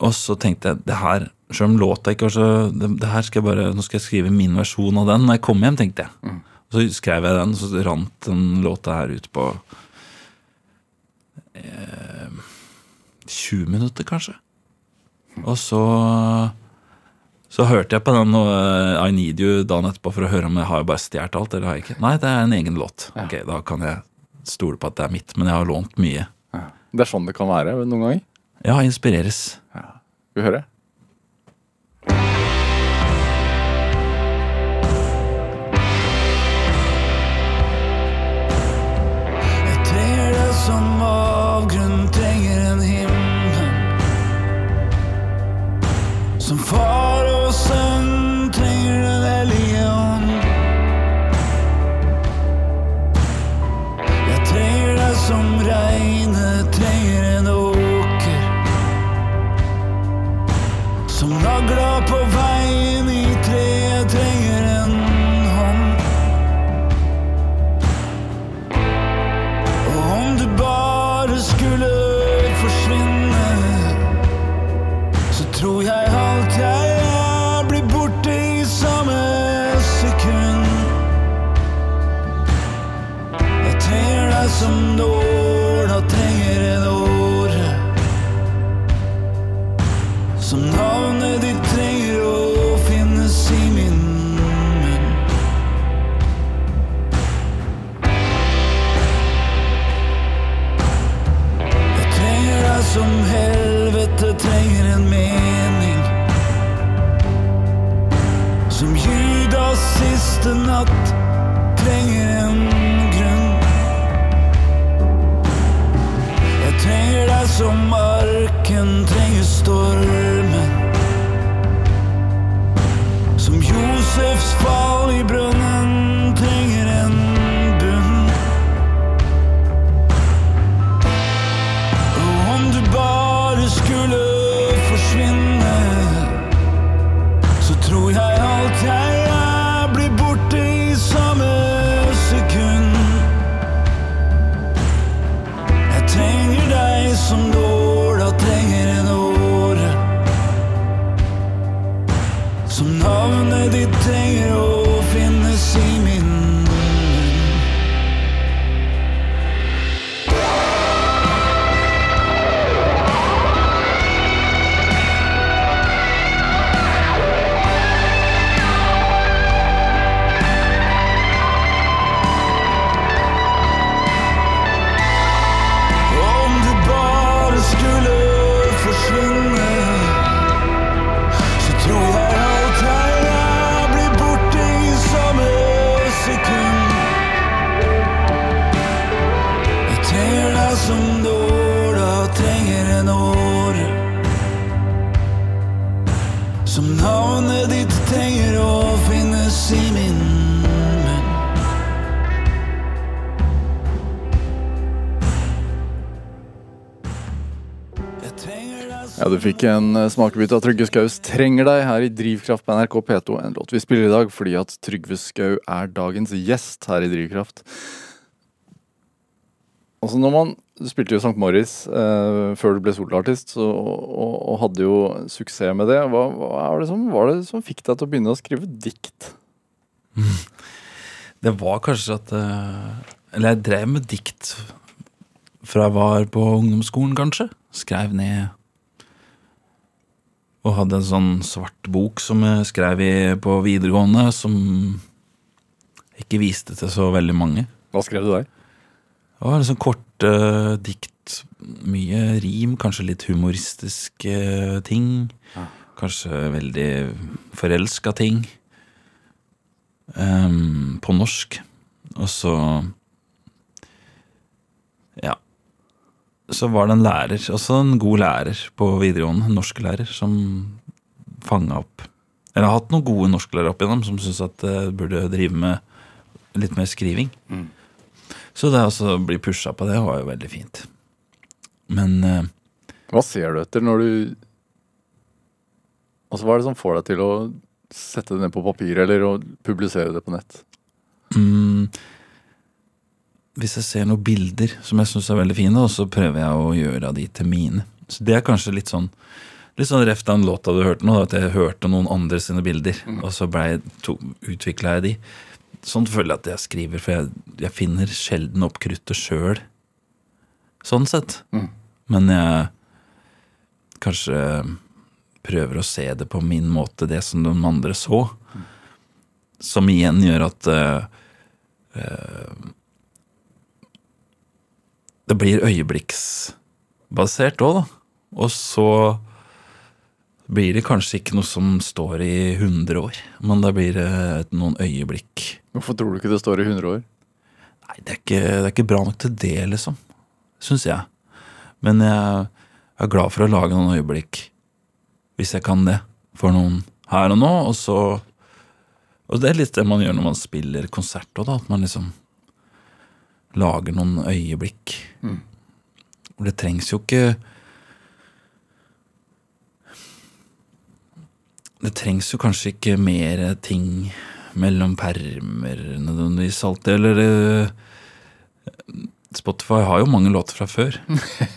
D: Og så tenkte jeg det her, selv om låta ikke var så det, det her skal jeg bare, Nå skal jeg skrive min versjon av den når jeg kommer hjem, tenkte jeg. Så skrev jeg den, så rant den låta her ut på eh, 20 minutter, kanskje. Og så så hørte jeg på den og I Need You dagen etterpå for å høre om jeg har bare stjålet alt. eller har jeg ikke. Nei, det er en egen låt. Ok, Da kan jeg stole på at det er mitt, men jeg har lånt mye.
B: Det er sånn det kan være noen ganger.
D: Ja, inspireres.
B: Skal vi høre?
F: Jeg trenger det som avgrunn trenger en himmel. Som far og sønn trenger Den hellige ånd. Som regnet trenger en åker. Som nagla på veien i treet trenger som nåla trenger en åre. Som navnet ditt trenger å finnes i min munn. Jeg trenger deg som helvete trenger en mening. Som Judas siste natt som marken trenger stormen. Som Josefs fall i brønnen
B: Ja, Du fikk en eh, smakebit av Trygve Skaus 'Trenger deg' her i Drivkraft på NRK P2. En låt vi spiller i dag fordi at Trygve Skau er dagens gjest her i Drivkraft. Altså når man Du spilte jo St. Morris eh, før du ble soloartist, og, og, og hadde jo suksess med det. Hva, hva det som, var det som fikk deg til å begynne å skrive dikt?
D: Det var kanskje at eh, Eller jeg drev med dikt fra jeg var på ungdomsskolen, kanskje. Skrev ned Og hadde en sånn svart bok som jeg skrev i på videregående, som ikke viste til så veldig mange.
B: Hva skrev du der?
D: Det var liksom korte dikt, mye rim, kanskje litt humoristiske ting. Kanskje veldig forelska ting. Um, på norsk. Og så Ja. Så var det en lærer, også en god lærer på videregående, en norsklærer, som fanga opp Eller har hatt noen gode norsklærere opp igjennom som syntes at jeg burde drive med litt mer skriving. Så det altså å bli pusha på det var jo veldig fint. Men eh,
B: Hva ser du etter når du Altså Hva er det som får deg til å sette det ned på papir eller å publisere det på nett?
D: mm, hvis jeg ser noen bilder som jeg syns er veldig fine, og så prøver jeg å gjøre de til mine. Så det er kanskje litt sånn Litt sånn ref den låta du hørte nå, at jeg hørte noen andre sine bilder, og så utvikla jeg de. Sånn føler jeg at jeg skriver, for jeg, jeg finner sjelden opp kruttet sjøl. Sånn sett. Men jeg kanskje prøver å se det på min måte, det som de andre så. Som igjen gjør at uh, eh, Det blir øyeblikksbasert òg, da. Og så blir det kanskje ikke noe som står i 100 år, men det blir eh, noen øyeblikk.
B: Hvorfor tror du ikke det står i 100 år?
D: Nei, det er ikke, det er ikke bra nok til det, liksom. Syns jeg. Men jeg er glad for å lage noen øyeblikk, hvis jeg kan det, for noen her og nå. Og så Og det er litt det man gjør når man spiller konsert òg, da. At man liksom lager noen øyeblikk. Og det trengs jo ikke Det trengs jo kanskje ikke mer ting mellom permer nødvendigvis alltid, eller eh, Spotify har jo mange låter fra før.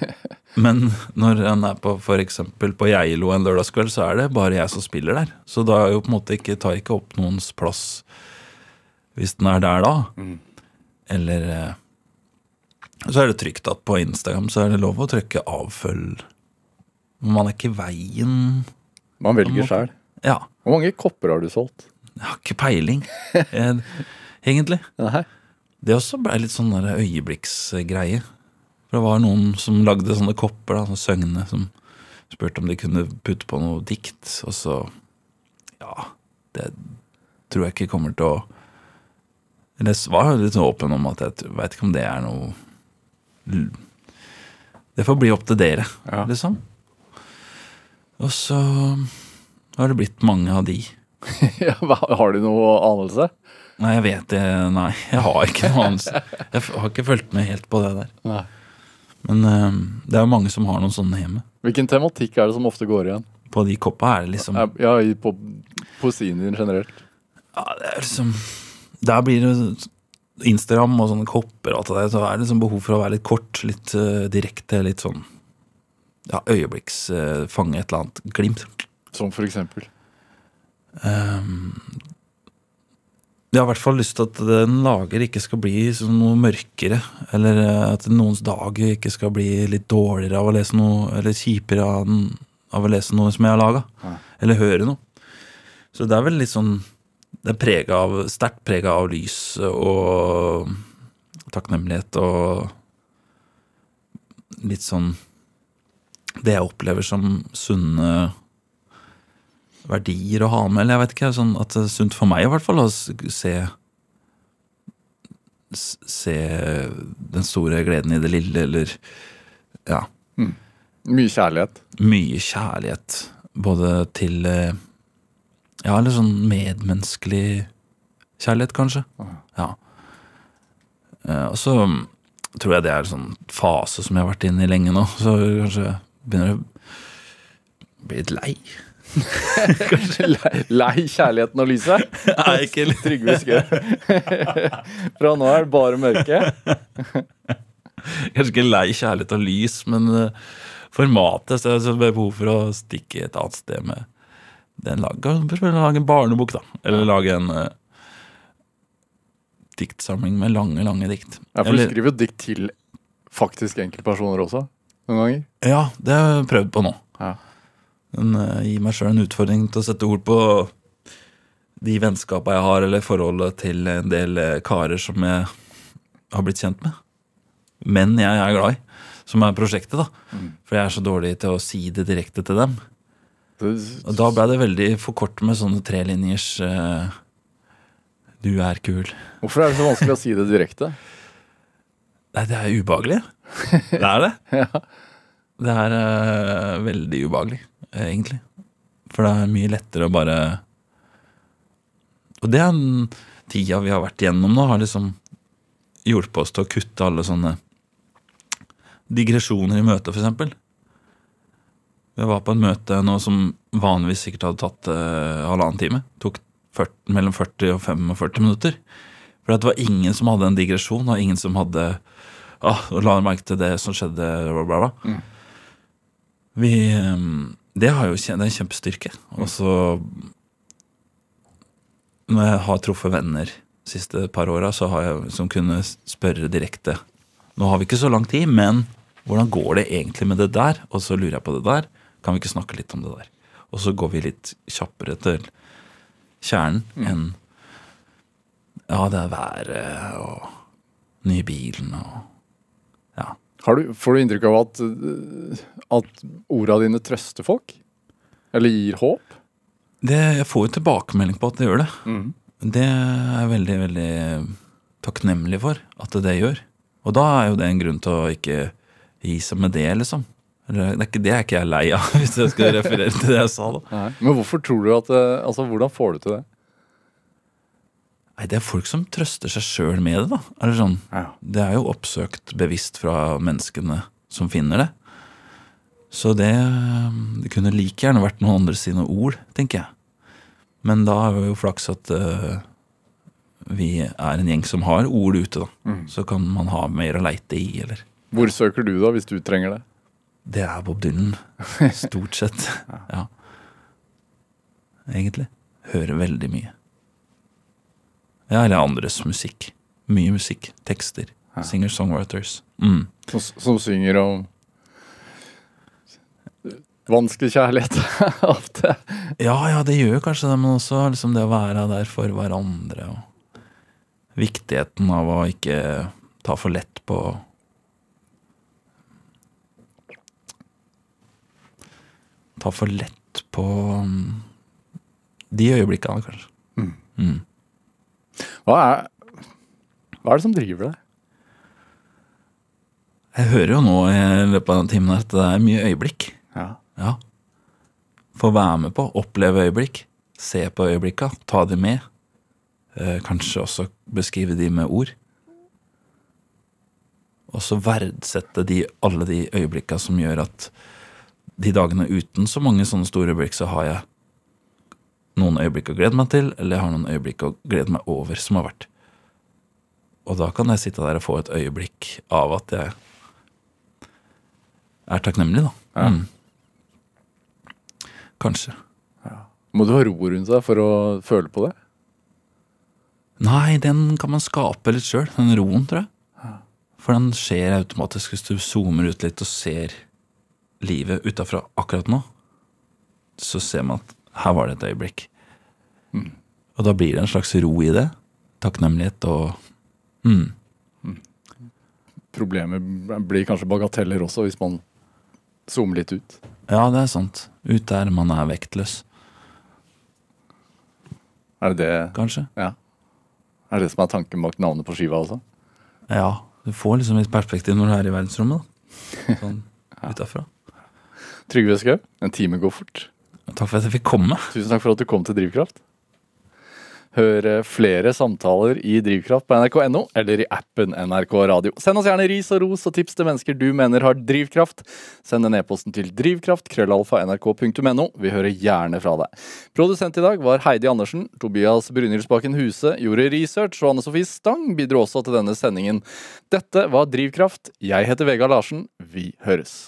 D: Men når en er på eksempel på Geilo en lørdagskveld, så er det bare jeg som spiller der. Så da er jo på en måte ikke, tar ikke opp noens plass hvis den er der da. Eller eh, Så er det trygt at på Instagram så er det lov å trykke avfølg. Men man er ikke i veien.
B: Man velger sjæl.
D: Ja.
B: Hvor mange kopper har du solgt?
D: Jeg har ikke peiling, egentlig.
B: Nei.
D: Det også ble litt sånn øyeblikksgreie. For det var noen som lagde sånne kopper, da, sånne søgne, som spurte om de kunne putte på noe dikt. Og så Ja, det tror jeg ikke kommer til å Eller var litt åpen om at jeg veit ikke om det er noe Det får bli opp til dere,
B: Ja.
D: liksom. Og så har det blitt mange av de.
B: Har du noe anelse?
D: Nei, jeg vet det. Nei, jeg har ikke noe anelse. Jeg har ikke fulgt med helt på det der.
B: Nei.
D: Men um, det er jo mange som har noen sånne hjemme.
B: Hvilken tematikk er det som ofte går igjen?
D: På de koppa er det liksom
B: Ja, på poesien din generelt.
D: Ja, det er liksom Der blir det Instagram og sånne kopper og alt det der, så er det liksom behov for å være litt kort, litt uh, direkte, litt sånn Ja, øyeblikksfange, uh, et eller annet glimt.
B: Som for eksempel.
D: Um, jeg har i hvert fall lyst til at den lager ikke skal bli noe mørkere. Eller eh, at noens dag ikke skal bli litt dårligere av å lese noe, eller kjipere av, av å lese noe som jeg har laga. Eller høre noe. Så det er vel litt sånn Det er prega av, sterkt prega av lys og takknemlighet og litt sånn Det jeg opplever som sunne verdier å ha med, eller jeg vet ikke. Sånn at det er sunt for meg i hvert fall å se Se den store gleden i det lille, eller ja,
B: Mye kjærlighet.
D: mye kjærlighet. Både til eh, Ja, eller sånn medmenneskelig kjærlighet, kanskje. Ja. Eh, Og så tror jeg det er en sånn fase som jeg har vært inne i lenge nå. Så kanskje begynner jeg å bli litt lei.
B: Lei, lei kjærligheten og lyset.
D: Nei, ikke litt.
B: Trygve Skau. Fra nå er det bare mørke.
D: Kanskje ikke lei kjærlighet og lys, men eh, formatet. Så jeg har behov for å stikke et annet sted med. Lage en barnebok, da. Eller lage en uh, diktsamling med lange, lange dikt.
B: Ja, for du skriver jo dikt til faktisk enkeltpersoner også, noen ganger.
D: Ja, det har jeg prøvd på nå.
B: Ja.
D: Men uh, gir meg sjøl en utfordring til å sette ord på de vennskapa jeg har, eller forholdet til en del eh, karer som jeg har blitt kjent med. Menn jeg er glad i, som er prosjektet, da. For jeg er så dårlig til å si det direkte til dem. Og da ble det veldig for kort med sånne trelinjers uh, Du er kul.
B: Hvorfor er det så vanskelig å si det direkte?
D: Nei, det er ubehagelig. Det er det. Det er uh, veldig ubehagelig, eh, egentlig. For det er mye lettere å bare Og det er den tida vi har vært igjennom nå, har liksom hjulpet oss til å kutte alle sånne digresjoner i møtet, for Vi var på en møte nå som vanligvis sikkert hadde tatt eh, halvannen time. Tok 40, mellom 40 og 45 minutter. For det var ingen som hadde en digresjon, og ingen som hadde ah, la merke til det som skjedde, bla, bla, bla. Vi ehm, Det har jo det er en kjempestyrke. Og så Når jeg har truffet venner de siste par åra, så har jeg som kunne spørre direkte Nå har vi ikke så lang tid, men hvordan går det egentlig med det der? Og så lurer jeg på det der. Kan vi ikke snakke litt om det der? Og så går vi litt kjappere til kjernen enn Ja, det er været og nye bilen og Ja.
B: Har du, får du inntrykk av at, at orda dine trøster folk? Eller gir håp?
D: Det, jeg får jo tilbakemelding på at det gjør det. Det er jeg veldig, veldig takknemlig for at det gjør. Og da er jo det en grunn til å ikke gi seg med det, liksom. Eller, det, er ikke, det er ikke jeg lei av, hvis jeg skal referere til det jeg sa, da.
B: Men hvorfor tror du at øh, Altså, hvordan får du til det?
D: Nei, det er folk som trøster seg sjøl med det, da. Eller sånn.
B: Ja.
D: Det er jo oppsøkt bevisst fra menneskene som finner det. Så det, det kunne like gjerne vært noen andre sine ord, tenker jeg. Men da er det jo flaks at uh, vi er en gjeng som har ord ute, da. Så kan man ha mer å leite i, eller
B: Hvor søker du da, hvis du trenger det?
D: Det er Bob Dylan. Stort sett. Ja. Egentlig. Hører veldig mye. Ja, eller andres musikk. Mye musikk. Tekster. Singer-songwriters. Mm.
B: Som, som synger om vanskelig kjærlighet ofte.
D: Ja, ja, det gjør kanskje det, men også liksom det å være der for hverandre. Og viktigheten av å ikke ta for lett på Ta for lett på um, de øyeblikkene, kanskje.
B: Hva er Hva er det som driver deg?
D: Jeg hører jo nå i løpet av den timen at det er mye øyeblikk.
B: Ja.
D: Ja. Få være med på, oppleve øyeblikk. Se på øyeblikka, ta de med. Eh, kanskje også beskrive de med ord. Og så verdsette de, alle de øyeblikka som gjør at de dagene uten så mange sånne store øyeblikk, så har jeg noen øyeblikk å glede meg til, eller jeg har noen øyeblikk å glede meg over som har vært. Og da kan jeg sitte der og få et øyeblikk av at jeg er takknemlig, da. Mm. Kanskje.
B: Må du ha ro rundt deg for å føle på det?
D: Nei, den kan man skape litt sjøl, den roen, tror jeg. For den skjer automatisk hvis du zoomer ut litt og ser livet utafra akkurat nå. Så ser man at her var det et øyeblikk. Og da blir det en slags ro i det. Takknemlighet og mm.
B: Problemet blir kanskje bagateller også, hvis man zoomer litt ut.
D: Ja, det er sant. Ut der man er vektløs,
B: Er det det,
D: kanskje.
B: ja. er det det som er tanken bak navnet på skiva også?
D: Ja, du får liksom litt perspektiv når du er i verdensrommet, da. Sånn utafra.
B: Trygve Skau, en time går fort.
D: Takk for at jeg fikk komme.
B: Tusen takk for at du kom til Drivkraft. Hør eh, flere samtaler i Drivkraft på nrk.no eller i appen NRK Radio. Send oss gjerne ris og ros og tips til mennesker du mener har drivkraft. Send den e-posten til drivkraft, krøllalfa, nrk.no. Vi hører gjerne fra deg. Produsent i dag var Heidi Andersen. Tobias Brynildsbakken Huse gjorde research, og Anne Sofie Stang bidro også til denne sendingen. Dette var Drivkraft. Jeg heter Vegard Larsen. Vi høres.